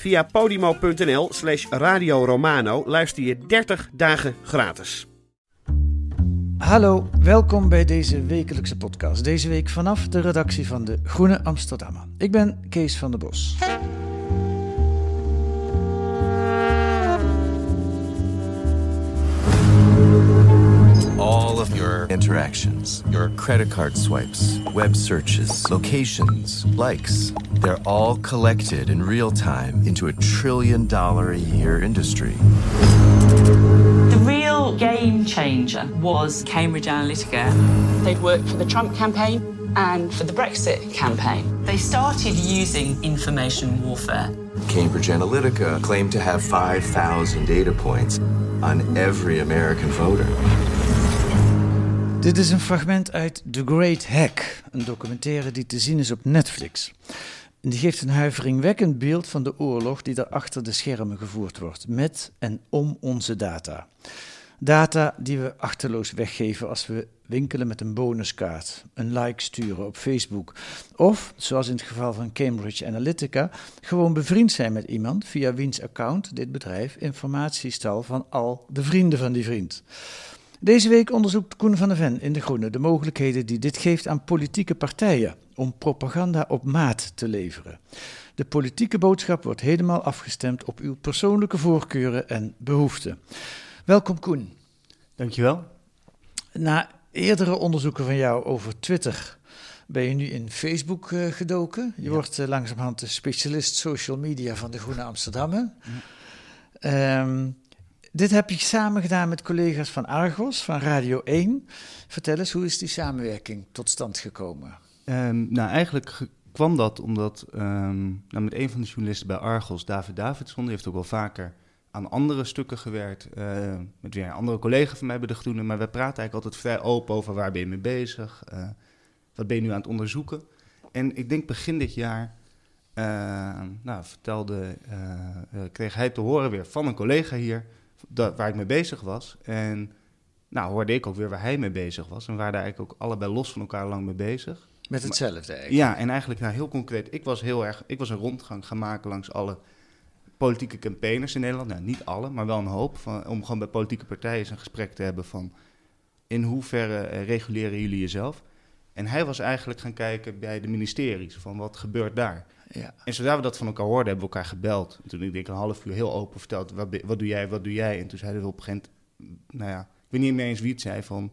Via podimo.nl slash Radio Romano luister je 30 dagen gratis. Hallo, welkom bij deze wekelijkse podcast. Deze week vanaf de redactie van de Groene Amsterdammer. Ik ben Kees van der Bos. Your interactions, your credit card swipes, web searches, locations, likes, they're all collected in real time into a trillion dollar a year industry. The real game changer was Cambridge Analytica. They'd worked for the Trump campaign and for the Brexit campaign. They started using information warfare. Cambridge Analytica claimed to have 5,000 data points on every American voter. Dit is een fragment uit The Great Hack, een documentaire die te zien is op Netflix. Die geeft een huiveringwekkend beeld van de oorlog die er achter de schermen gevoerd wordt, met en om onze data. Data die we achterloos weggeven als we winkelen met een bonuskaart, een like sturen op Facebook. Of, zoals in het geval van Cambridge Analytica, gewoon bevriend zijn met iemand via wiens account dit bedrijf informatie stal van al de vrienden van die vriend. Deze week onderzoekt Koen van der Ven in De Groene de mogelijkheden die dit geeft aan politieke partijen om propaganda op maat te leveren. De politieke boodschap wordt helemaal afgestemd op uw persoonlijke voorkeuren en behoeften. Welkom Koen. Dankjewel. Na eerdere onderzoeken van jou over Twitter ben je nu in Facebook eh, gedoken. Je wordt eh, langzamerhand de specialist social media van de Groene Amsterdammer. Ehm, dit heb je samen gedaan met collega's van Argos, van Radio 1. Vertel eens, hoe is die samenwerking tot stand gekomen? Ehm, nou, eigenlijk ge- kwam dat omdat ehm, nou, met een van de journalisten bij Argos, David Davidson, die heeft ook wel vaker aan andere stukken gewerkt. eh, met weer een andere collega van mij bij De Groene. Maar wij praten eigenlijk altijd vrij open over waar ben je mee bezig? eh, wat ben je nu aan het onderzoeken? En ik denk begin dit jaar eh, nou, vertelde, kreeg hij te horen weer van een collega hier dat, waar ik mee bezig was. En nou hoorde ik ook weer waar hij mee bezig was. En we waren daar eigenlijk ook allebei los van elkaar lang mee bezig. Met hetzelfde eigenlijk. Ja, en eigenlijk nou, heel concreet. Ik was heel erg. Ik was een rondgang gaan maken langs alle politieke campaigners in Nederland. Nou, niet alle, maar wel een hoop. Van, om gewoon bij politieke partijen eens een gesprek te hebben van in hoeverre eh, reguleren jullie jezelf? En hij was eigenlijk gaan kijken bij de ministeries van wat gebeurt daar. Ja. En zodra we dat van elkaar hoorden, hebben we elkaar gebeld. En toen ik denk een half uur heel open verteld, wat, doe jij, wat doe jij? En toen zeiden we op een gegeven moment, nou ja, ik weet niet meer eens wie het zei, van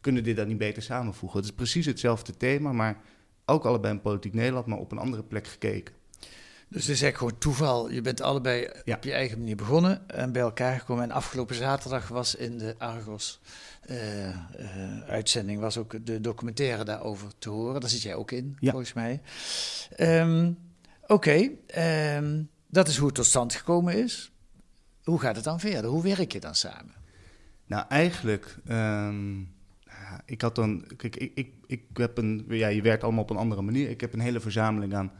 kunnen dit dan niet beter samenvoegen? Het is precies hetzelfde thema, maar ook allebei in politiek Nederland, maar op een andere plek gekeken. Dus het is eigenlijk gewoon toeval. Je bent allebei Ja. op je eigen manier begonnen en bij elkaar gekomen. En afgelopen zaterdag was in de Argos eh, eh, uitzending was ook de documentaire daarover te horen. Daar zit jij ook in, Ja. volgens mij. Ehm, Oké, ehm, dat is hoe het tot stand gekomen is. Hoe gaat het dan verder? Hoe werk je dan samen? Nou, eigenlijk, ehm, ik had dan, kijk, ik, ik, ik heb een, ja, je werkt allemaal op een andere manier. Ik heb een hele verzameling aan,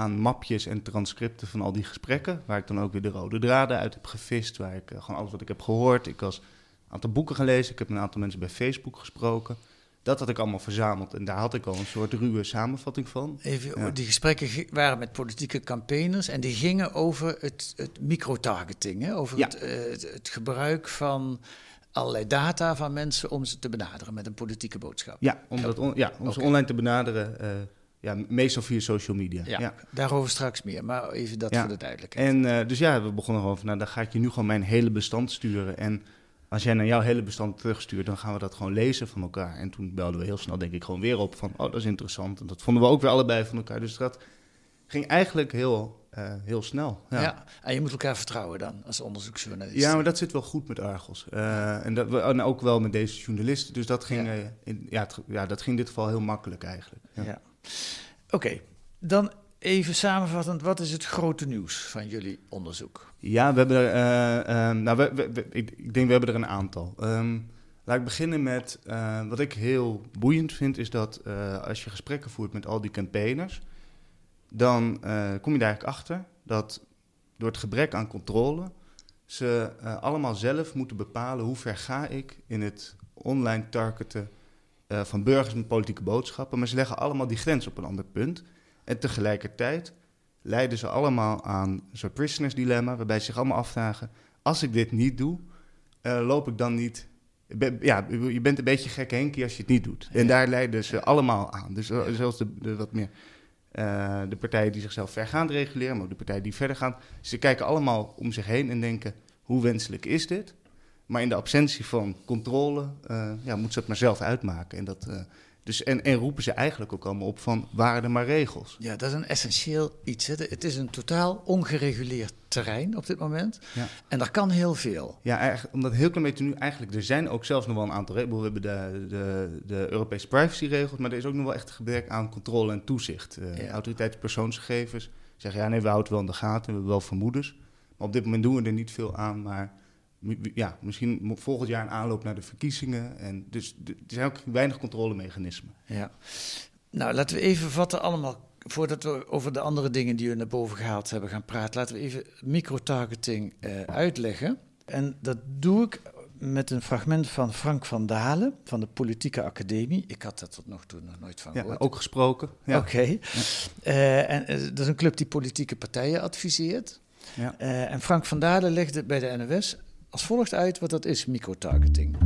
aan mapjes en transcripten van al die gesprekken, waar ik dan ook weer de rode draden uit heb gevist, waar ik eh, gewoon alles wat ik heb gehoord. Ik was een aantal boeken gelezen, ik heb een aantal mensen bij Facebook gesproken. Dat had ik allemaal verzameld en daar had ik al een soort ruwe samenvatting van. Even, Ja. Die gesprekken waren met politieke campaigners en die gingen over het, het microtargeting, over Ja. het, eh, het, het gebruik van allerlei data van mensen om ze te benaderen met een politieke boodschap. Ja, om, dat on- ja, om ze online te benaderen, eh, ja, meestal via social media. Ja, ja. daarover straks meer, maar even dat Ja. voor de duidelijkheid. En eh, dus ja, we begonnen gewoon van, nou, dan ga ik je nu gewoon mijn hele bestand sturen. En als jij naar jouw hele bestand terugstuurt, dan gaan we dat gewoon lezen van elkaar. En toen belden we heel snel, denk ik, gewoon weer op van, oh, dat is interessant. En dat vonden we ook weer allebei van elkaar. Dus dat ging eigenlijk heel, uh, heel snel. Ja. ja. en je moet elkaar vertrouwen dan als onderzoeksjournalist. Ja, maar dat zit wel goed met Argos. Uh, en, dat, en ook wel met deze journalisten. Dus dat ging, ja. In, ja, het, ja, dat ging in dit geval heel makkelijk eigenlijk. Ja. Oké, dan even samenvattend, wat is het grote nieuws van jullie onderzoek? Ja, we hebben er, uh, uh, nou, we, ik, denk we hebben er een aantal. Um, laat ik beginnen met uh, wat ik heel boeiend vind, is dat als je gesprekken voert met al die campaigners, dan kom je daar eigenlijk achter dat door het gebrek aan controle ze allemaal zelf moeten bepalen hoe ver ga ik in het online targeten van burgers met politieke boodschappen. Maar ze leggen allemaal die grens op een ander punt. En tegelijkertijd leiden ze allemaal aan zo'n prisoners dilemma, waarbij ze zich allemaal afvragen: als ik dit niet doe, uh, loop ik dan niet. Ja, je bent een beetje gek Henkie als je het niet doet. En daar leiden ze allemaal aan. Dus ja. zelfs de, de, wat meer uh, de partijen die zichzelf vergaand reguleren, maar ook de partijen die verder gaan. Ze kijken allemaal om zich heen en denken: hoe wenselijk is dit? Maar in de absentie van controle uh, ja, moeten ze het maar zelf uitmaken. En dat, dus en, en roepen ze eigenlijk ook allemaal op van, waren er maar regels? Ja, dat is een essentieel iets. Hè. Het is een totaal ongereguleerd terrein op dit moment. Ja. En daar kan heel veel. Ja, omdat heel klein beetje nu eigenlijk... Er zijn ook zelfs nog wel een aantal regels. We hebben de, de, de Europese privacyregels... maar er is ook nog wel echt een gebrek aan controle en toezicht. Uh, ja. Autoriteitspersoonsgegevens zeggen... ja, nee, we houden het wel in de gaten, we hebben wel vermoedens. Maar op dit moment doen we er niet veel aan, maar ja, misschien volgend jaar een aanloop naar de verkiezingen. En dus er zijn ook weinig controlemechanismen. Ja. Nou, laten we even vatten allemaal. Voordat we over de andere dingen die we naar boven gehaald hebben gaan praten, laten we even microtargeting uh, uitleggen. En dat doe ik met een fragment van Frank van Dalen van de Politieke Academie. Ik had dat tot nog toe nog nooit van gehoord. Ja, ook gesproken. Ja. Oké. Okay. Ja. Uh, en uh, dat is een club die politieke partijen adviseert. Ja. en Frank van Dalen legde bij de NOS als volgt uit wat dat is, microtargeting.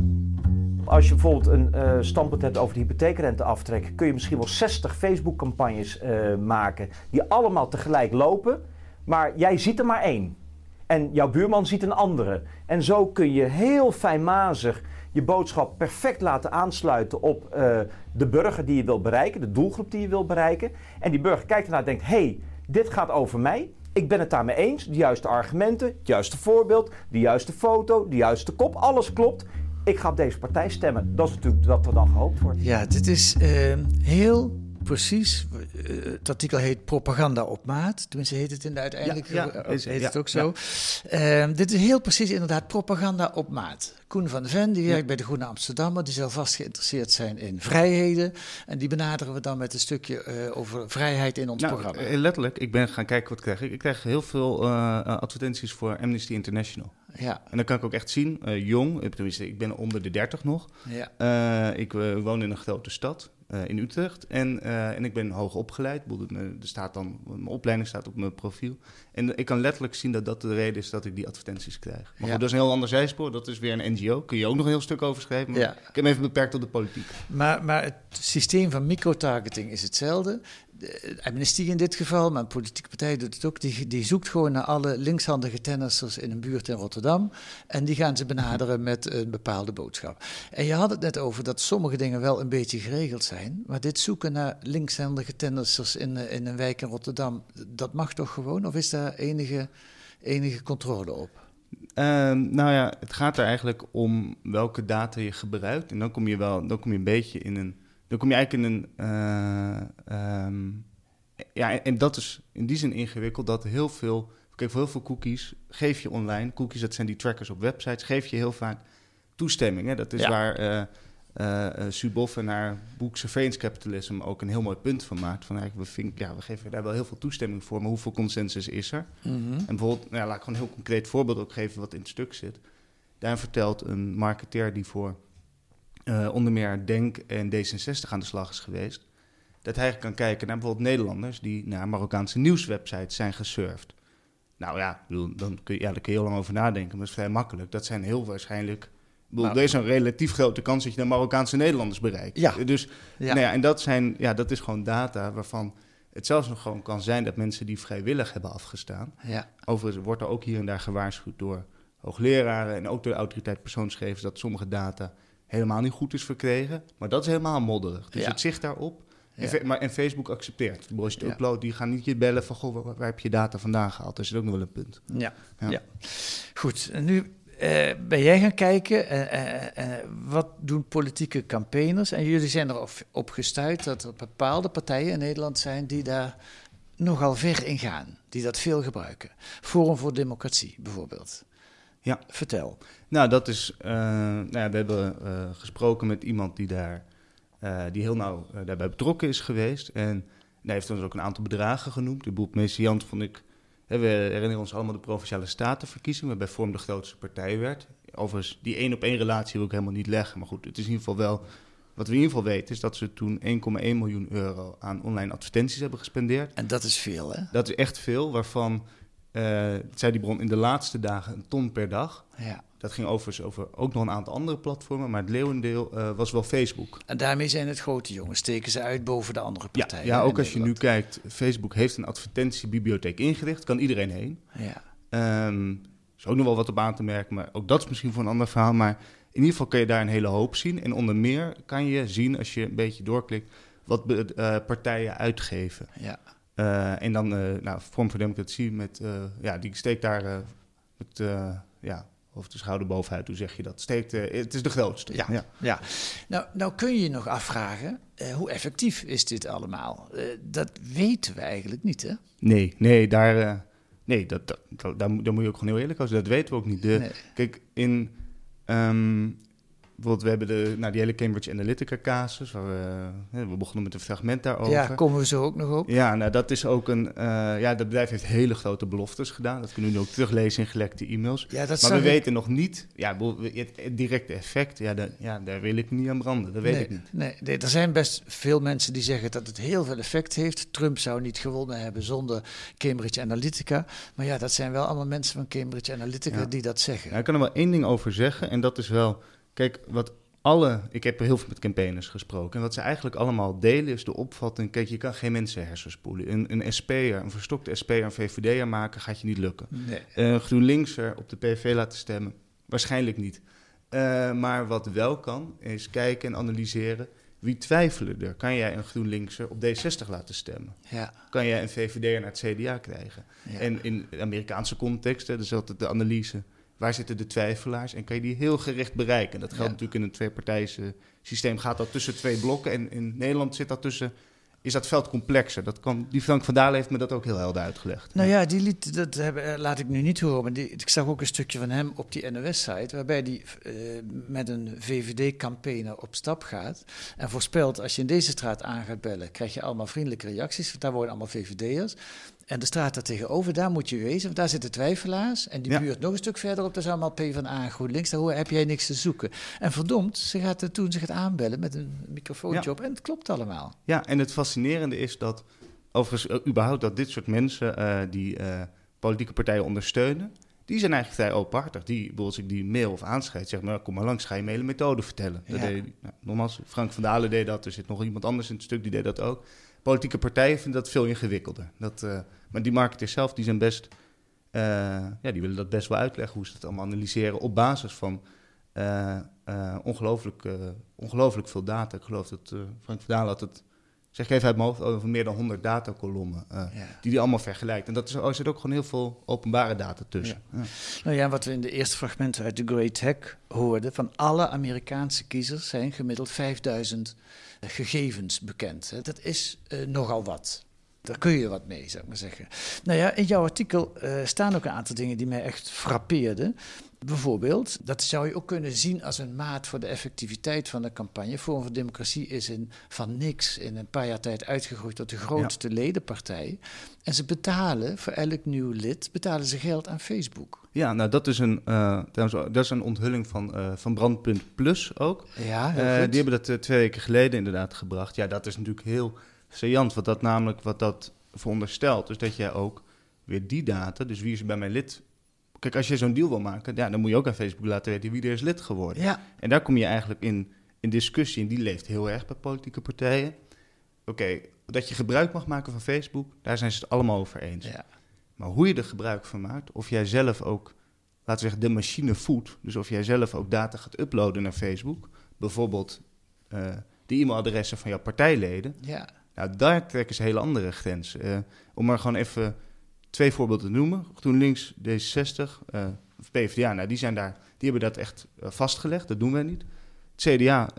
Als je bijvoorbeeld een uh, standpunt hebt over de hypotheekrenteaftrek, kun je misschien wel 60 Facebook-campagnes uh, maken die allemaal tegelijk lopen, maar jij ziet er maar één. En jouw buurman ziet een andere. En zo kun je heel fijnmazig je boodschap perfect laten aansluiten op uh, de burger die je wil bereiken, de doelgroep die je wil bereiken. En die burger kijkt ernaar en denkt: hé, hey, dit gaat over mij. Ik ben het daarmee eens. De juiste argumenten, het juiste voorbeeld, de juiste foto, de juiste kop. Alles klopt. Ik ga op deze partij stemmen. Dat is natuurlijk wat er dan gehoopt wordt. Ja, dit is uh, heel precies. Uh, het artikel heet Propaganda op maat. Tenminste, heet het in de uiteindelijk. Ja, ja, heet ja, het ook zo. Uh, dit is heel precies inderdaad propaganda op maat. Koen van Ven, die werkt bij de Groene Amsterdammer, die zal vast geïnteresseerd zijn in vrijheden. En die benaderen we dan met een stukje uh, over vrijheid in ons nou, programma. Letterlijk, ik ben gaan kijken wat ik krijg. Ik krijg heel veel advertenties voor Amnesty International. Ja. En dan kan ik ook echt zien, jong, tenminste, ik ben onder de 30 nog. Ja. Ik woon in een grote stad, in Utrecht. En, en ik ben hoog opgeleid. Er staat dan, mijn opleiding staat op mijn profiel. En ik kan letterlijk zien dat dat de reden is dat ik die advertenties krijg. Maar ja. goed, dat is een heel ander zijspoor. Dat is weer een NGO. Kun je ook nog een heel stuk over schrijven. Maar ja. ik heb hem even beperkt tot de politiek. Maar, maar het systeem van microtargeting is hetzelfde de amnestie in dit geval, maar een politieke partij doet het ook, die, die zoekt gewoon naar alle linkshandige tennissers in een buurt in Rotterdam. En die gaan ze benaderen met een bepaalde boodschap. En je had het net over dat sommige dingen wel een beetje geregeld zijn. Maar dit zoeken naar linkshandige tennissers in, in een wijk in Rotterdam, dat mag toch gewoon? Of is daar enige, enige controle op? Uh, nou ja, het gaat er eigenlijk om welke data je gebruikt. En dan kom je wel, dan kom je een beetje in een dan kom je eigenlijk in een. Uh, um, ja, en dat is in die zin ingewikkeld dat heel veel. Kijk, voor heel veel cookies geef je online. Cookies, dat zijn die trackers op websites. Geef je heel vaak toestemming. Hè? Dat is ja. waar uh, uh, Suboff en haar boek Surveillance Capitalism ook een heel mooi punt van maakt. Van eigenlijk, we, vind, ja, we geven daar wel heel veel toestemming voor, maar hoeveel consensus is er? Mm -hmm. En bijvoorbeeld, nou laat ik gewoon een heel concreet voorbeeld ook geven wat in het stuk zit. Daar vertelt een marketeer die voor uh, onder meer Denk en D66 aan de slag is geweest. Dat hij kan kijken naar bijvoorbeeld Nederlanders die naar Marokkaanse nieuwswebsites zijn gesurfd. Nou ja, bedoel, dan kun je, ja, daar kun je heel lang over nadenken, maar dat is vrij makkelijk. Dat zijn heel waarschijnlijk. Bedoel, nou, er is een relatief grote kans dat je de Marokkaanse Nederlanders bereikt. Ja. Dus, ja. Nou ja, en dat, zijn, ja, dat is gewoon data waarvan het zelfs nog gewoon kan zijn dat mensen die vrijwillig hebben afgestaan. Ja. Overigens wordt er ook hier en daar gewaarschuwd door hoogleraren en ook door de autoriteit persoonsgegevens dat sommige data helemaal niet goed is verkregen. Maar dat is helemaal modderig. Dus Ja. het zicht daarop. En, Ja. Maar, en Facebook accepteert. Als je het Ja. uploadt, die gaan niet je bellen van... Goh, waar, waar heb je data vandaan gehaald? Dat is ook nog wel een punt. Ja, Ja. Goed, en nu eh, ben jij gaan kijken, eh, eh, wat doen politieke campaigners? En jullie zijn erop op gestuurd dat er bepaalde partijen in Nederland zijn die daar nogal ver in gaan, die dat veel gebruiken. Forum voor Democratie bijvoorbeeld. Ja. Vertel. Nou, dat is. eh, nou ja, we hebben eh, gesproken met iemand die daar. eh, die heel nauw daarbij betrokken is geweest. En hij heeft ons ook een aantal bedragen genoemd. De boel messiant vond ik. Hè, we herinneren ons allemaal de provinciale statenverkiezingen, waarbij Vorm de grootste partij werd. Overigens, die één op één relatie wil ik helemaal niet leggen. Maar goed, het is in ieder geval wel. Wat we in ieder geval weten is dat ze toen 1,1 miljoen euro aan online advertenties hebben gespendeerd. En dat is veel, hè? Dat is echt veel, waarvan, zei die bron, in de laatste dagen een ton per dag. Ja. Dat ging overigens over ook nog een aantal andere platformen, maar het leeuwendeel eh, was wel Facebook. En daarmee zijn het grote jongens, steken ze uit boven de andere Ja, partijen. ja hè, ook als je nu kijkt, Facebook heeft een advertentiebibliotheek ingericht, kan iedereen heen. Ja. Ehm, is ook nog wel wat op aan te merken, maar ook dat is misschien voor een ander verhaal. Maar in ieder geval kan je daar een hele hoop zien. En onder meer kan je zien, als je een beetje doorklikt, wat eh, partijen uitgeven. Ja. Eh, en dan, eh nou, Vorm voor Democratie, met, eh, ja, die steekt daar met, ja, of de schouder bovenuit, hoe zeg je dat? Steekt, het is de grootste. Ja, ja. Nou, nou kun je je nog afvragen, hoe effectief is dit allemaal? Dat weten we eigenlijk niet, hè? Nee, nee, daar, nee dat, dat, dat- daar, moet- daar moet je ook gewoon heel eerlijk over zijn. Dat weten we ook niet. De, Nee. Kijk, in... ehm, bijvoorbeeld, we hebben de, nou, die hele Cambridge Analytica casus. Waar we, we begonnen met een fragment daarover. Ja, komen we zo ook nog op. Ja, nou dat is ook een... eh, ja, dat bedrijf heeft hele grote beloftes gedaan. Dat kunnen we nu ook teruglezen in gelekte e-mails. Ja, dat maar we ik. weten nog niet... Ja, het, het directe effect, ja, daar- ja, daar wil ik niet aan branden. Dat weet nee, ik niet. Nee, nee, er zijn best veel mensen die zeggen dat het heel veel effect heeft. Trump zou niet gewonnen hebben zonder Cambridge Analytica. Maar ja, dat zijn wel allemaal mensen van Cambridge Analytica Ja. die dat zeggen. Ja, ik kan er wel één ding over zeggen. En dat is wel... Kijk, wat alle... Ik heb heel veel met campaigners gesproken. En wat ze eigenlijk allemaal delen is de opvatting... Kijk, je kan geen mensen hersenspoelen. Een, een SP'er, een verstokte SP'er, een VVD'er maken... gaat je niet lukken. Nee. Een GroenLinkser op de PV laten stemmen? Waarschijnlijk niet. Eh, maar wat wel kan, is kijken en analyseren... Wie twijfelen er? Kan jij een GroenLinkser op D60 laten stemmen? Ja. Kan jij een VVD'er naar het CDA krijgen? Ja. En in de Amerikaanse context, hè, dus altijd de analyse... waar zitten de twijfelaars en kan je die heel gericht bereiken? Dat geldt Ja. natuurlijk in een tweepartijse systeem. Gaat dat tussen twee blokken en in Nederland zit dat tussen... is dat veld complexer. Dat kan, die Frank van Dalen heeft me dat ook heel helder uitgelegd. Nou ja, die liet, dat hebben, eh, laat ik nu niet horen, maar die, ik zag ook een stukje van hem op die NOS-site, waarbij hij eh, met een VVD-campaigner op stap gaat en voorspelt, als je in deze straat aan gaat bellen, krijg je allemaal vriendelijke reacties, want daar wonen allemaal VVD'ers. En de straat daar tegenover, daar moet je wezen, want daar zitten twijfelaars. En die Ja. buurt nog een stuk verderop, daar is allemaal PvdA en GroenLinks. Daar hoor- heb jij niks te zoeken. En verdomd, ze gaat er toen ze gaat aanbellen met een microfoontje Ja. op en het klopt allemaal. Ja, en het fascinerende is dat, overigens, eh, überhaupt dat dit soort mensen eh, die eh, politieke partijen ondersteunen, die zijn eigenlijk vrij openhartig. Die, bijvoorbeeld als ik die mail of aanschrijf, zeg maar, kom maar langs, ga je mailen methode vertellen. Dat Ja. deed, nou, nogmaals, Frank van Dalen deed dat, er zit nog iemand anders in het stuk, die deed dat ook. Politieke partijen vinden dat veel ingewikkelder. Dat, eh, maar die marketeers zelf, die zijn best, eh, ja, die willen dat best wel uitleggen, hoe ze het allemaal analyseren op basis van eh, ongelooflijk, ongelooflijk veel data. Ik geloof dat Frank Dalen had het, zeg ik even uit mijn hoofd, over meer dan 100 datakolommen, eh, Ja. die die allemaal vergelijkt. En dat is, er zit ook gewoon heel veel openbare data tussen. Ja. Nou ja, wat we in de eerste fragmenten uit The Great Hack hoorden, van alle Amerikaanse kiezers zijn gemiddeld 5000 gegevens bekend. Dat is eh, nogal wat. Daar kun je wat mee, zou ik maar zeggen. Nou ja, in jouw artikel eh, staan ook een aantal dingen die mij echt frappeerden. Bijvoorbeeld, dat zou je ook kunnen zien als een maat voor de effectiviteit van de campagne. Forum voor Democratie is in, van niks in een paar jaar tijd uitgegroeid tot de grootste ledenpartij. En ze betalen voor elk nieuw lid betalen ze geld aan Facebook. Ja, nou dat is een, eh, dat is een onthulling van, eh, van Brandpunt Plus ook. Ja, heel goed. die hebben dat twee weken geleden inderdaad gebracht. Ja, dat is natuurlijk heel saillant, wat dat namelijk wat dat veronderstelt. Dus dat jij ook weer die data, dus wie is bij mijn lid... Kijk, als je zo'n deal wil maken, ja, dan moet je ook aan Facebook laten weten wie er is lid geworden. Ja. En daar kom je eigenlijk in, in discussie, en die leeft heel erg bij politieke partijen. Oké, dat je gebruik mag maken van Facebook, daar zijn ze het allemaal over eens. Ja. Maar hoe je er gebruik van maakt, of jij zelf ook laten we zeggen, de machine voedt. Dus of jij zelf ook data gaat uploaden naar Facebook. Bijvoorbeeld uh, de e-mailadressen van jouw partijleden. Ja. Nou, daar trekken ze hele andere grenzen. Uh, om maar gewoon even twee voorbeelden te noemen. GroenLinks, D66, uh, PvdA, nou, die, zijn daar, die hebben dat echt vastgelegd. Dat doen wij niet. Het CDA,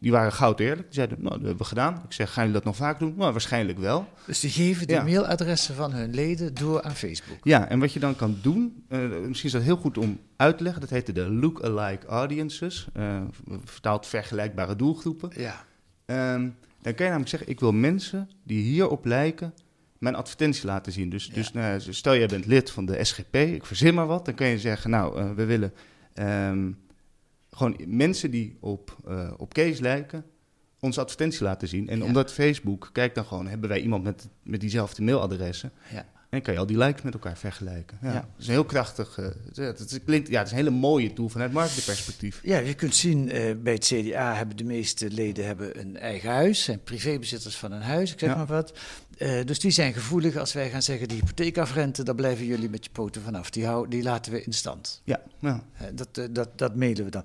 die waren goud eerlijk. Die zeiden, nou, dat hebben we gedaan. Ik zeg, gaan jullie dat nog vaak doen? Nou, waarschijnlijk wel. Dus die geven de mailadressen van hun leden door aan Facebook? Ja, en wat je dan kan doen, uh, misschien is dat heel goed om uit te leggen. Dat heette de look-alike audiences. Uh, vertaald vergelijkbare doelgroepen. Ja. Um, dan kan je namelijk zeggen, ik wil mensen die hierop lijken mijn advertentie laten zien. Dus, dus nou, stel jij bent lid van de SGP, ik verzin maar wat. Dan kan je zeggen, nou, uh, we willen... Um, gewoon mensen die op, uh, op Kees lijken, onze advertentie laten zien. En omdat Facebook, kijk dan gewoon, hebben wij iemand met, met diezelfde mailadressen. Ja. En kan je al die likes met elkaar vergelijken. Ja, Dat is een heel krachtig, uh, het, is, klinkt, ja, het is een hele mooie tool vanuit marketingperspectief. Ja, je kunt zien, uh, bij het CDA hebben de meeste leden hebben een eigen huis, zijn privébezitters van een huis, ik zeg ja. maar wat. Uh, dus die zijn gevoelig als wij gaan zeggen, die hypotheekafrente, daar blijven jullie met je poten vanaf. Die, hou, die laten we in stand. Ja, ja. dat, dat, dat mailen we dan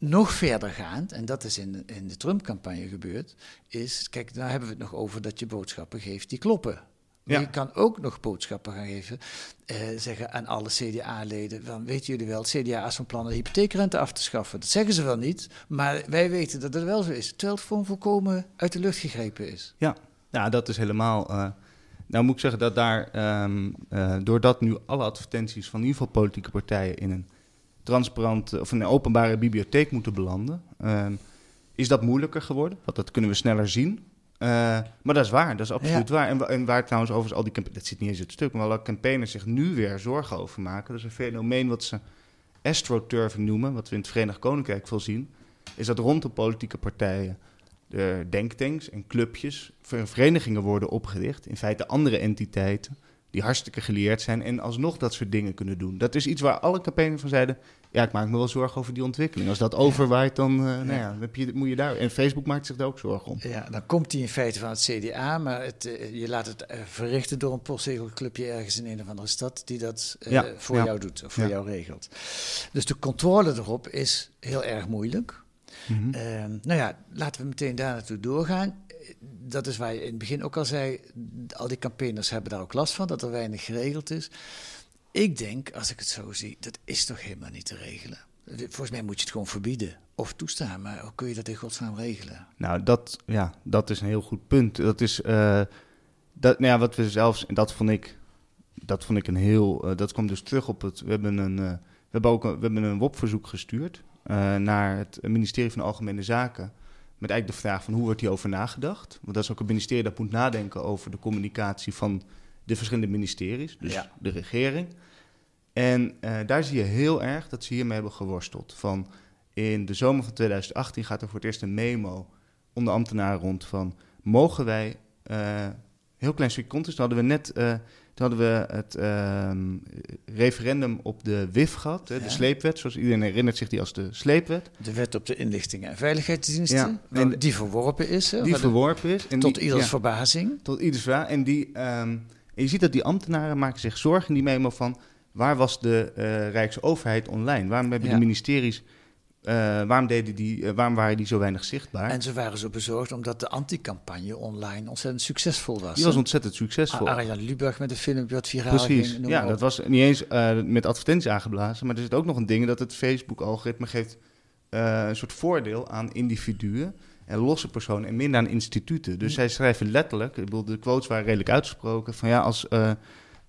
nog verder gaand, en dat is in, in de Trump-campagne gebeurd, is, kijk, daar hebben we het nog over dat je boodschappen geeft die kloppen. Ja. Je kan ook nog boodschappen gaan geven, eh, zeggen aan alle CDA-leden, van weten jullie wel, het CDA is van plan de hypotheekrente af te schaffen. Dat zeggen ze wel niet, maar wij weten dat het wel zo is, terwijl het gewoon volkomen uit de lucht gegrepen is. Ja, ja dat is helemaal... Uh, nou moet ik zeggen dat daar, um, uh, doordat nu alle advertenties van in ieder geval politieke partijen in een transparant of een openbare bibliotheek moeten belanden, uh, is dat moeilijker geworden. Want dat kunnen we sneller zien. Uh, maar dat is waar, dat is absoluut ja. waar. En, en, waar trouwens overigens al die campaigners, dat zit niet eens in het stuk, maar alle campaigners zich nu weer zorgen over maken. Dat is een fenomeen wat ze astroturfing noemen, wat we in het Verenigd Koninkrijk veel zien, is dat rond de politieke partijen de denktanks en clubjes, verenigingen worden opgericht, in feite andere entiteiten, die hartstikke geleerd zijn en alsnog dat soort dingen kunnen doen. Dat is iets waar alle campaigners van zeiden, ja, ik maak me wel zorgen over die ontwikkeling. Als dat overwaait, dan, uh, nou ja, heb je, moet je daar... En Facebook maakt zich daar ook zorgen om. Ja, dan komt die in feite van het CDA, maar het, uh, je laat het uh, verrichten door een postzegelclubje ergens in een of andere stad die dat ja, voor ja. jou doet, of voor jou regelt. Dus de controle erop is heel erg moeilijk. Mm -hmm. nou ja, laten we meteen daar naartoe doorgaan dat is waar je in het begin ook al zei, al die campaigners hebben daar ook last van, dat er weinig geregeld is. Ik denk, als ik het zo zie, dat is toch helemaal niet te regelen. Volgens mij moet je het gewoon verbieden of toestaan, maar hoe kun je dat in godsnaam regelen? Nou, dat, ja, dat is een heel goed punt. Dat is, uh, dat, nou ja, wat we zelfs, en dat vond ik, dat vond ik een heel, uh, dat kwam dus terug op het, we hebben een, uh, we hebben ook een, we hebben een WOP-verzoek gestuurd naar het ministerie van Algemene Zaken met eigenlijk de vraag van hoe wordt hierover nagedacht? Want dat is ook een ministerie dat moet nadenken over de communicatie van de verschillende ministeries, dus ja. de regering. En uh, daar zie je heel erg dat ze hiermee hebben geworsteld. Van in de zomer van 2018 gaat er voor het eerst een memo onder ambtenaren rond van mogen wij uh, heel klein stukje context. Toen hadden we net uh, toen hadden we het uh, referendum op de WIF gehad, ja. de sleepwet, zoals iedereen herinnert zich die als de sleepwet. De wet op de inlichtingen en veiligheidsdiensten, ja. en die verworpen is. Hè, die verworpen is. En tot die, ieders ja, verbazing. Tot ieders verbazing. En, die, um, en je ziet dat die ambtenaren maken zich zorgen in die memo van... waar was de uh, Rijksoverheid online? Waarom hebben de ministeries... Uh, waarom, deden die, uh, waarom waren die zo weinig zichtbaar? En ze waren zo bezorgd omdat de anticampagne online ontzettend succesvol was. Die was ontzettend succesvol. Arjan Lubach met een filmpje wat viraal Precies. ging. Ja, dat was niet eens uh, met advertenties aangeblazen. Maar er zit ook nog een ding dat het Facebook-algoritme geeft een soort voordeel aan individuen en losse personen en minder aan instituten. Dus zij schrijven letterlijk, ik bedoel, de quotes waren redelijk uitgesproken, van ja, als... Uh,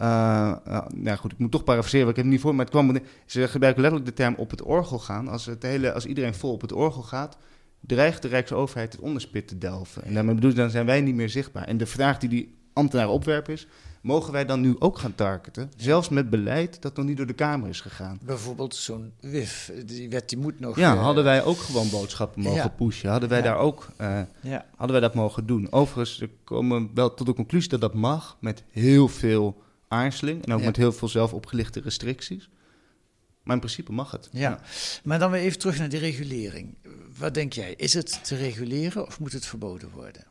uh, nou goed, ik moet toch parafraseren, want ik heb het niet voor, maar het kwam. Ze gebruiken letterlijk de term op het orgel gaan. Als, het hele, als iedereen vol op het orgel gaat, dreigt de Rijksoverheid het onderspit te delven. En daarmee bedoel ik, dan zijn wij niet meer zichtbaar. En de vraag die die ambtenaren opwerpen is: mogen wij dan nu ook gaan targeten? Zelfs met beleid dat nog niet door de Kamer is gegaan. Bijvoorbeeld zo'n WIF, die wet die moet nog... Ja, uh, hadden wij ook gewoon boodschappen mogen ja. pushen? Hadden wij ja. daar ook... Uh, ja. Hadden wij dat mogen doen? Overigens, we komen wel tot de conclusie dat dat mag met heel veel aarzeling en ook met heel veel zelf opgelichte restricties. Maar in principe mag het. Ja. ja. maar dan weer even terug naar de regulering. Wat denk jij? Is het te reguleren of moet het verboden worden?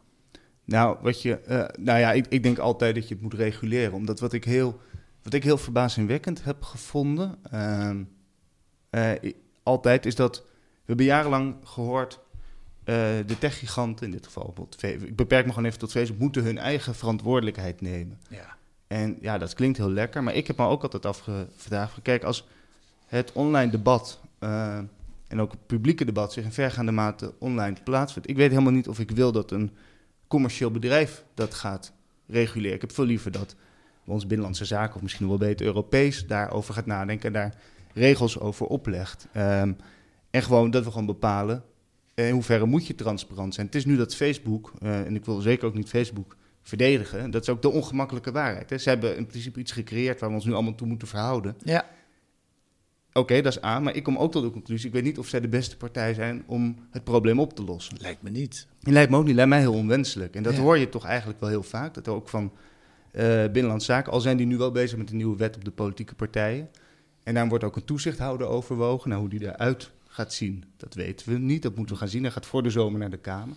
Nou, wat je, uh, nou ja, ik, ik, denk altijd dat je het moet reguleren. Omdat wat ik heel wat ik heel verbazingwekkend heb gevonden, ehm, eh, altijd, is dat we hebben jarenlang gehoord... Uh, de techgiganten, in dit geval bijvoorbeeld, ik beperk me gewoon even tot Facebook, moeten hun eigen verantwoordelijkheid nemen. Ja. En ja, dat klinkt heel lekker, maar ik heb me ook altijd afgevraagd, kijk, als het online debat en ook het publieke debat zich in vergaande mate online plaatsvindt. Ik weet helemaal niet of ik wil dat een commercieel bedrijf dat gaat reguleren. Ik heb veel liever dat ons Binnenlandse Zaken, of misschien wel beter Europees, daarover gaat nadenken en daar regels over oplegt. Um, en gewoon dat we gewoon bepalen in hoeverre moet je transparant zijn. Het is nu dat Facebook, uh, en ik wil zeker ook niet Facebook verdedigen, dat is ook de ongemakkelijke waarheid. Hè. Ze hebben in principe iets gecreëerd waar we ons nu allemaal toe moeten verhouden. Ja. Oké, dat is A, maar ik kom ook tot de conclusie, ik weet niet of zij de beste partij zijn om het probleem op te lossen. Lijkt me niet. Lijkt me ook niet, lijkt mij heel onwenselijk. En dat hoor je toch eigenlijk wel heel vaak, dat ook van uh, Binnenlandse Zaken, al zijn die nu wel bezig met een nieuwe wet op de politieke partijen. En daar wordt ook een toezichthouder overwogen, nou hoe die eruit gaat zien, dat weten we niet. Dat moeten we gaan zien. Hij gaat voor de zomer naar de Kamer.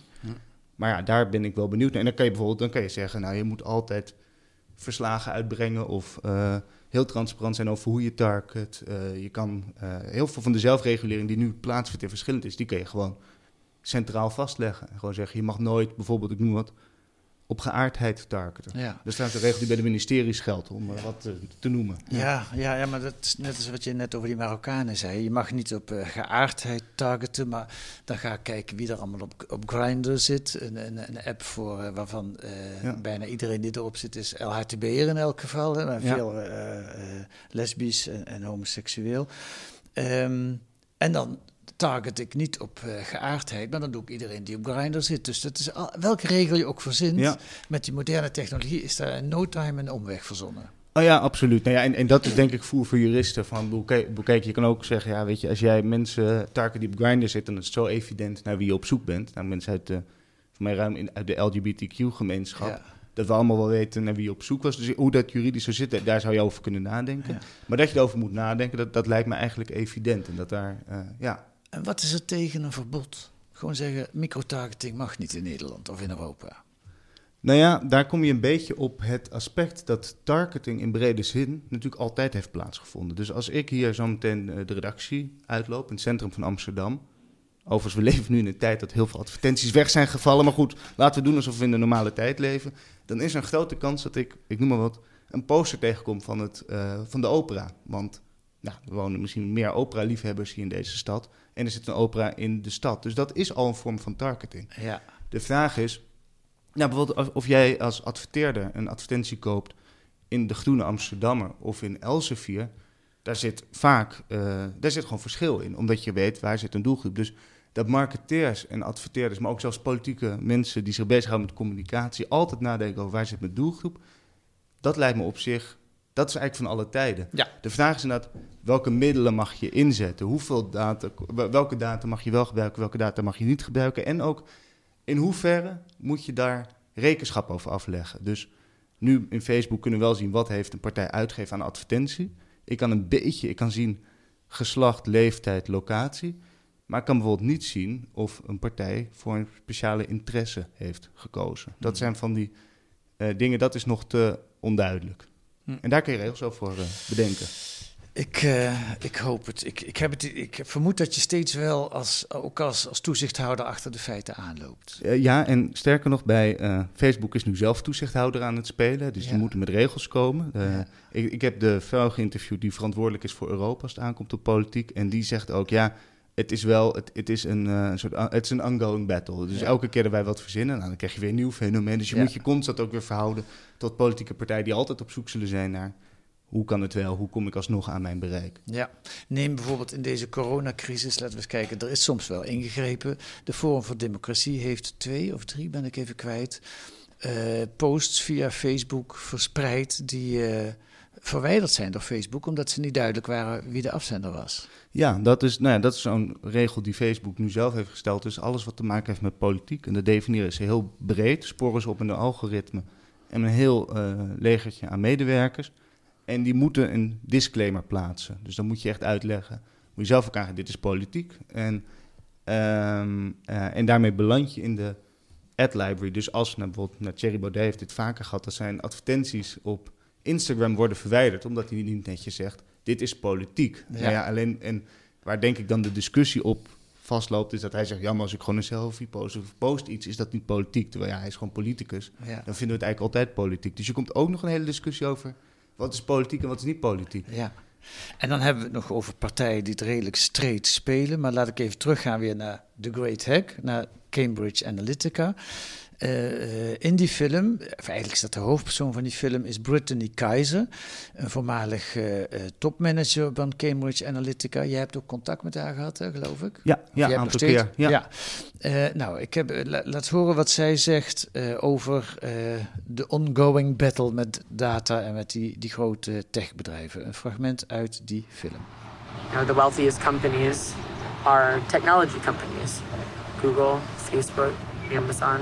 Maar ja, daar ben ik wel benieuwd naar. En dan kan je bijvoorbeeld dan kan je zeggen, nou je moet altijd verslagen uitbrengen of uh, heel transparant zijn over hoe je target. Uh, je kan uh, heel veel van de zelfregulering die nu plaatsvindt en verschillend is, die kan je gewoon centraal vastleggen. En gewoon zeggen, je mag nooit bijvoorbeeld, ik noem wat, op geaardheid targeten. Ja. Dat staat een regel die bij de ministeries geldt, om ja. wat te, te noemen. Ja. ja. Ja, maar dat is net als wat je net over die Marokkanen zei. Je mag niet op uh, geaardheid targeten, maar dan ga ik kijken wie er allemaal op, op Grindr zit. Een, een, een app voor, uh, waarvan uh, bijna iedereen die erop zit is LHTB'er in elk geval. Hè, maar veel lesbisch en, en homoseksueel. Um, en dan target ik niet op uh, geaardheid, maar dan doe ik iedereen die op Grindr zit. Dus dat is al, welke regel je ook verzint, ja. met die moderne technologie is daar in no time een omweg verzonnen. Oh ja, absoluut. Nou ja, en, en dat is denk ik voer voor juristen. Van, kijk, je kan ook zeggen, ja, weet je, als jij mensen target die op Grindr zitten, dan is het zo evident naar wie je op zoek bent. Nou, mensen uit de, voor mij ruim in, uit de LGBTQ-gemeenschap. Ja. Dat we allemaal wel weten naar wie je op zoek was. Dus hoe dat juridisch zou zitten, daar zou je over kunnen nadenken. Ja. Maar dat je erover moet nadenken, dat, dat lijkt me eigenlijk evident. En dat daar, uh, ja, en wat is er tegen een verbod? Gewoon zeggen, microtargeting mag niet in Nederland of in Europa. Nou ja, daar kom je een beetje op het aspect dat targeting in brede zin natuurlijk altijd heeft plaatsgevonden. Dus als ik hier zo meteen de redactie uitloop in het centrum van Amsterdam. Overigens, we leven nu in een tijd dat heel veel advertenties weg zijn gevallen. Maar goed, laten we doen alsof we in de normale tijd leven. Dan is er een grote kans dat ik, ik noem maar wat, een poster tegenkom van, het, uh, van de opera. Want nou, er wonen misschien meer opera-liefhebbers hier in deze stad. En er zit een opera in de stad. Dus dat is al een vorm van targeting. Ja. De vraag is, nou, bijvoorbeeld of jij als adverteerder een advertentie koopt in de Groene Amsterdammer of in Elsevier, daar zit vaak uh, daar zit gewoon verschil in, omdat je weet waar zit een doelgroep. Dus dat marketeers en adverteerders, maar ook zelfs politieke mensen die zich bezighouden met communicatie, altijd nadenken over waar zit mijn doelgroep, dat lijkt me op zich dat is eigenlijk van alle tijden. Ja. De vraag is inderdaad, welke middelen mag je inzetten? Hoeveel data, welke data mag je wel gebruiken, welke data mag je niet gebruiken? En ook, in hoeverre moet je daar rekenschap over afleggen? Dus nu in Facebook kunnen we wel zien, wat heeft een partij uitgegeven aan advertentie? Ik kan een beetje, ik kan zien geslacht, leeftijd, locatie. Maar ik kan bijvoorbeeld niet zien of een partij voor een speciale interesse heeft gekozen. Dat hmm. zijn van die uh, dingen, dat is nog te onduidelijk. Hm. En daar kun je regels over uh, bedenken. Ik, uh, ik hoop het. Ik, ik, heb het. ik vermoed dat je steeds wel als, ook als, als toezichthouder achter de feiten aanloopt. Uh, ja, en sterker nog, bij Facebook is nu zelf toezichthouder aan het spelen. Dus ja. die moeten met regels komen. Ja. ik, ik heb de vrouw geïnterviewd die verantwoordelijk is voor Europa als het aankomt op politiek. En die zegt ook, ja, het is wel, het, het is een, uh, soort, het is een ongoing battle. Dus ja. elke keer dat wij wat verzinnen, nou, dan krijg je weer een nieuw fenomeen. Dus je ja. moet je constant ook weer verhouden tot politieke partijen die altijd op zoek zullen zijn naar hoe kan het wel, hoe kom ik alsnog aan mijn bereik. Ja, neem bijvoorbeeld in deze coronacrisis, laten we eens kijken, er is soms wel ingegrepen. De Forum voor Democratie heeft twee of drie, ben ik even kwijt, uh, posts via Facebook verspreid die... Uh, verwijderd zijn door Facebook, omdat ze niet duidelijk waren wie de afzender was. Ja, dat is, nou ja, dat is zo'n regel die Facebook nu zelf heeft gesteld. Dus alles wat te maken heeft met politiek. En dat definiëren ze heel breed. Sporen ze op in de algoritme. En een heel uh, legertje aan medewerkers. En die moeten een disclaimer plaatsen. Dus dan moet je echt uitleggen. Moet je zelf ook aangeven, dit is politiek. En, um, uh, en daarmee beland je in de ad library. Dus als nou, bijvoorbeeld, nou, Thierry Baudet heeft dit vaker gehad. Dat zijn advertenties op Instagram worden verwijderd, omdat hij niet netjes zegt: dit is politiek. Ja. Nou ja, alleen, en waar denk ik dan de discussie op vastloopt, is dat hij zegt: ja, maar als ik gewoon een selfie post of post iets, is dat niet politiek. Terwijl ja, hij is gewoon politicus. Ja. Dan vinden we het eigenlijk altijd politiek. Dus je komt ook nog een hele discussie over wat is politiek en wat is niet politiek. Ja. En dan hebben we het nog over partijen die het redelijk streed spelen. Maar laat ik even teruggaan weer naar The Great Hack, naar Cambridge Analytica. Eh, eh, in die film, of eigenlijk is dat de hoofdpersoon van die film, is Brittany Kaiser, een voormalig eh, eh, topmanager van Cambridge Analytica. Jij hebt ook contact met haar gehad, hè, geloof ik? Ja, Of ja, aantal keer, ja. Eh, nou, ik heb, la- laat horen wat zij zegt eh, over eh, de ongoing battle met data en met die, die grote techbedrijven. Een fragment uit die film. You know, the wealthiest companies are technology companies Google, Facebook, Amazon,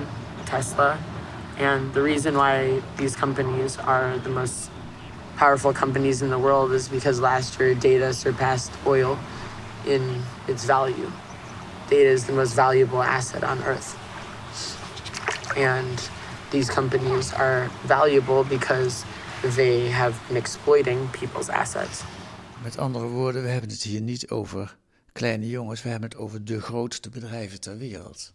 Tesla. And the reason why these companies are the most powerful companies in the world is because last year data surpassed oil in its value. Data is the most valuable asset on earth. And these companies are valuable because they have been exploiting people's assets. Met andere woorden, we hebben het hier niet over kleine jongens, we hebben het over de grootste bedrijven ter wereld.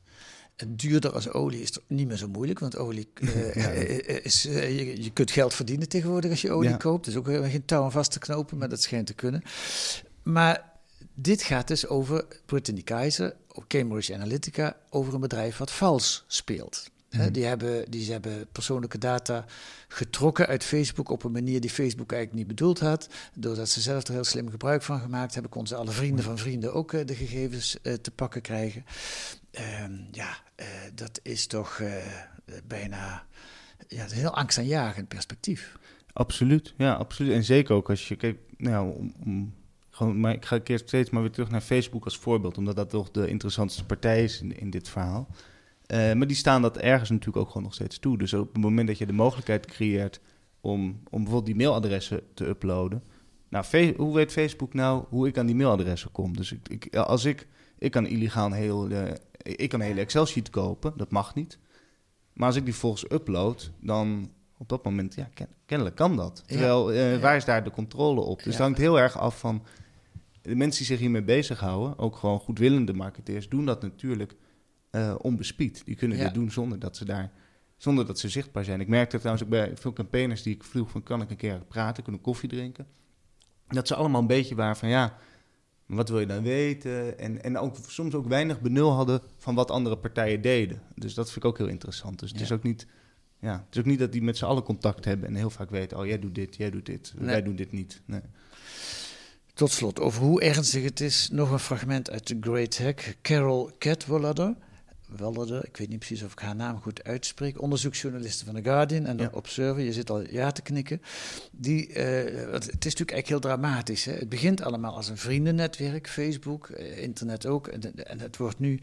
En duurder als olie is niet meer zo moeilijk, want olie eh, Ja. eh, is, eh, je, je kunt geld verdienen tegenwoordig als je olie Ja. koopt. Dus ook geen touw aan vast te knopen, maar dat schijnt te kunnen. Maar dit gaat dus over Brittany Kaiser, op Cambridge Analytica, over een bedrijf wat vals speelt. Mhm. die, hebben, die hebben persoonlijke data getrokken uit Facebook op een manier die Facebook eigenlijk niet bedoeld had. Doordat ze zelf er heel slim gebruik van gemaakt hebben, konden ze alle vrienden van vrienden ook eh, de gegevens eh, te pakken krijgen. Ehm, ja, eh, dat is toch bijna ja, een heel angstaanjagend perspectief. Absoluut, ja, absoluut. En zeker ook als je kijkt, nou, om, om- gewoon, maar ik ga keer steeds maar weer terug naar Facebook als voorbeeld, omdat dat toch de interessantste partij is in, in dit verhaal. Eh, maar die staan dat ergens natuurlijk ook gewoon nog steeds toe. Dus op het moment dat je de mogelijkheid creëert om, om bijvoorbeeld die mailadressen te uploaden. Nou, hoe weet Facebook nou hoe ik aan die mailadressen kom? Dus ik, ik, als ik, ik kan illegaal een heel, eh, ik kan een hele Excel-sheet kopen, dat mag niet. Maar als ik die volgens upload, dan op dat moment, ja, ken- kennelijk kan dat. Terwijl, Ja. waar is daar de controle op? Dus het hangt heel erg af van de mensen die zich hiermee bezighouden, ook gewoon goedwillende marketeers, doen dat natuurlijk eh onbespied. Die kunnen Ja. dit doen zonder dat ze daar, zonder dat ze zichtbaar zijn. Ik merkte trouwens ook bij veel campaigners die ik vroeg van, kan ik een keer praten, kunnen koffie drinken? Dat ze allemaal een beetje waren van, ja, wat wil je dan weten? En, en ook soms ook weinig benul hadden van wat andere partijen deden. Dus dat vind ik ook heel interessant. Dus het, is ook niet, ja, het is ook niet dat die met z'n allen contact hebben en heel vaak weten, oh jij doet dit, jij doet dit, Nee. wij doen dit niet. Nee. Tot slot, over hoe ernstig het is, nog een fragment uit The Great Hack. Carol Cadwallader, Wallader, ik weet niet precies of ik haar naam goed uitspreek, onderzoeksjournaliste van The Guardian en de Ja. Observer, je zit al ja te knikken. Die, eh, het, is natuurlijk eigenlijk heel dramatisch. Hè? Het begint allemaal als een vriendennetwerk, Facebook, eh, internet ook. En, en het wordt nu,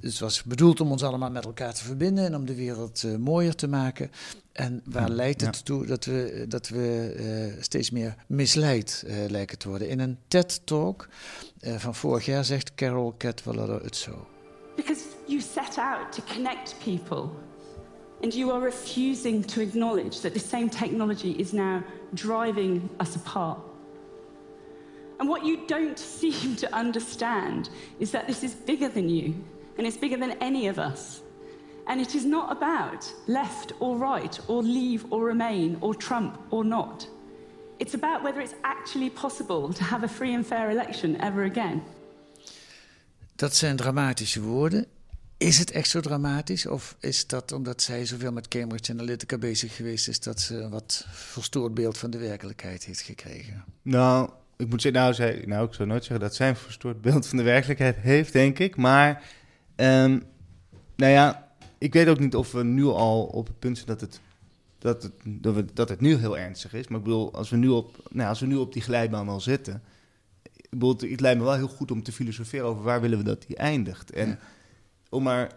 het was bedoeld om ons allemaal met elkaar te verbinden en om de wereld eh, mooier te maken. En waar Ja, leidt het ja. toe dat we, dat we steeds meer misleid lijken te worden? In een TED-talk van vorig jaar zegt Carol Cadwallader het zo. Because you set out to connect people, and you are refusing to acknowledge that the same technology is now driving us apart. And what you don't seem to understand is that this is bigger than you, and it's bigger than any of us. And it is not about left or right, or leave or remain, or Trump or not. It's about whether it's actually possible to have a free and fair election ever again. Dat zijn dramatische woorden. Is het echt zo dramatisch? Of is dat omdat zij zoveel met Cambridge Analytica bezig geweest is, dat ze een wat verstoord beeld van de werkelijkheid heeft gekregen? Nou, ik moet zeggen, nou, nou, ik zou nooit zeggen dat zij een verstoord beeld van de werkelijkheid heeft, denk ik. Maar, ehm, nou ja, ik weet ook niet of we nu al op het punt zijn dat het, dat het, dat het nu heel ernstig is. Maar ik bedoel, als we nu op, nou, als we nu op die glijbaan al zitten, bedoel, het lijkt me wel heel goed om te filosoferen over waar willen we dat die eindigt. En Ja. om maar,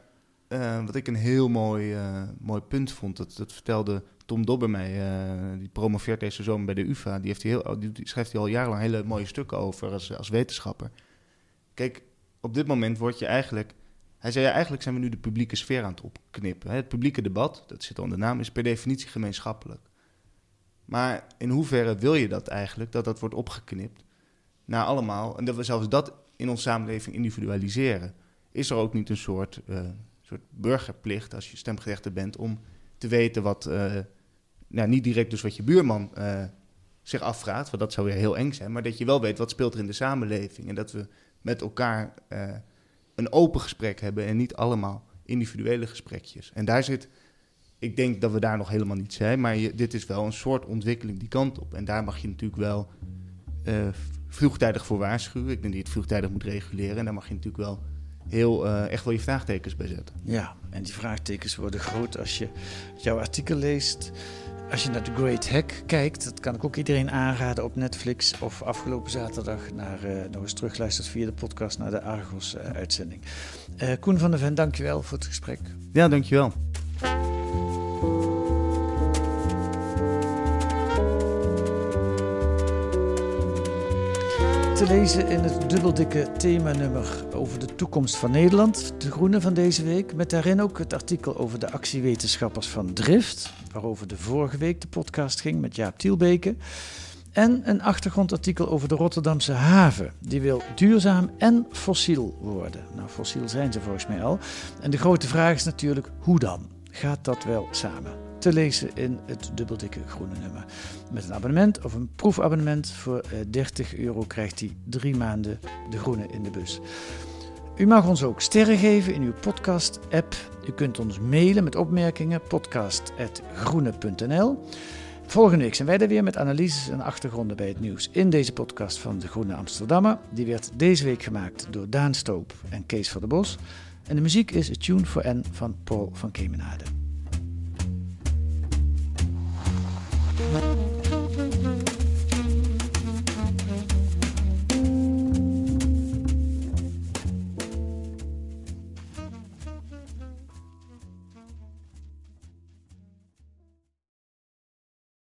eh, wat ik een heel mooi, eh, mooi punt vond, dat, dat vertelde Tom Dobber mij, eh, die promoveert deze zomer bij de UvA. Die, heeft heel, die, schrijft hij al jarenlang hele mooie stukken over als, als wetenschapper. Kijk, op dit moment word je eigenlijk... Hij zei, ja, eigenlijk zijn we nu de publieke sfeer aan het opknippen. Het publieke debat, dat zit al in de naam, is per definitie gemeenschappelijk. Maar in hoeverre wil je dat eigenlijk, dat dat wordt opgeknipt naar allemaal... en dat we zelfs dat in onze samenleving individualiseren? Is er ook niet een soort, uh, soort burgerplicht als je stemgerechtigd bent... om te weten wat, uh, nou, niet direct dus wat je buurman uh, zich afvraagt... want dat zou weer heel eng zijn... maar dat je wel weet wat speelt er in de samenleving... en dat we met elkaar een open gesprek hebben... en niet allemaal individuele gesprekjes. En daar zit ik denk dat we daar nog helemaal niet zijn, maar dit is wel een soort ontwikkeling die kant op. En daar mag je natuurlijk wel vroegtijdig voor waarschuwen. Ik denk dat je het vroegtijdig moet reguleren. En daar mag je natuurlijk wel heel uh, echt wel je vraagtekens bij zetten. Ja, en die vraagtekens worden groot als je jouw artikel leest. Als je naar The Great Hack kijkt, dat kan ik ook iedereen aanraden op Netflix. Of afgelopen zaterdag naar, uh, nog eens terugluistert via de podcast naar de Argos-uitzending. Koen van der Ven, dankjewel voor het gesprek. Ja, dankjewel. Te lezen in het dubbeldikke themanummer over de toekomst van Nederland, De Groene van deze week. Met daarin ook het artikel over de actiewetenschappers van Drift, waarover de vorige week de podcast ging met Jaap Tielbeke. En een achtergrondartikel over de Rotterdamse haven. Die wil duurzaam en fossiel worden. Nou, fossiel zijn ze volgens mij al. En de grote vraag is natuurlijk, hoe dan? Gaat dat wel samen? Te lezen in het dubbeldikke groene nummer. Met een abonnement of een proefabonnement voor 30 eh, euro krijgt hij drie maanden de groene in de bus. U mag ons ook sterren geven in uw podcast-app. U kunt ons mailen met opmerkingen podcast.groene.nl. Volgende week zijn wij er weer met analyses en achtergronden bij het nieuws in deze podcast van De Groene Amsterdammer. Die werd deze week gemaakt door Daan Stoop en Kees van der Bos. En de muziek is A Tune for N van Paul van Kemenade. Bye.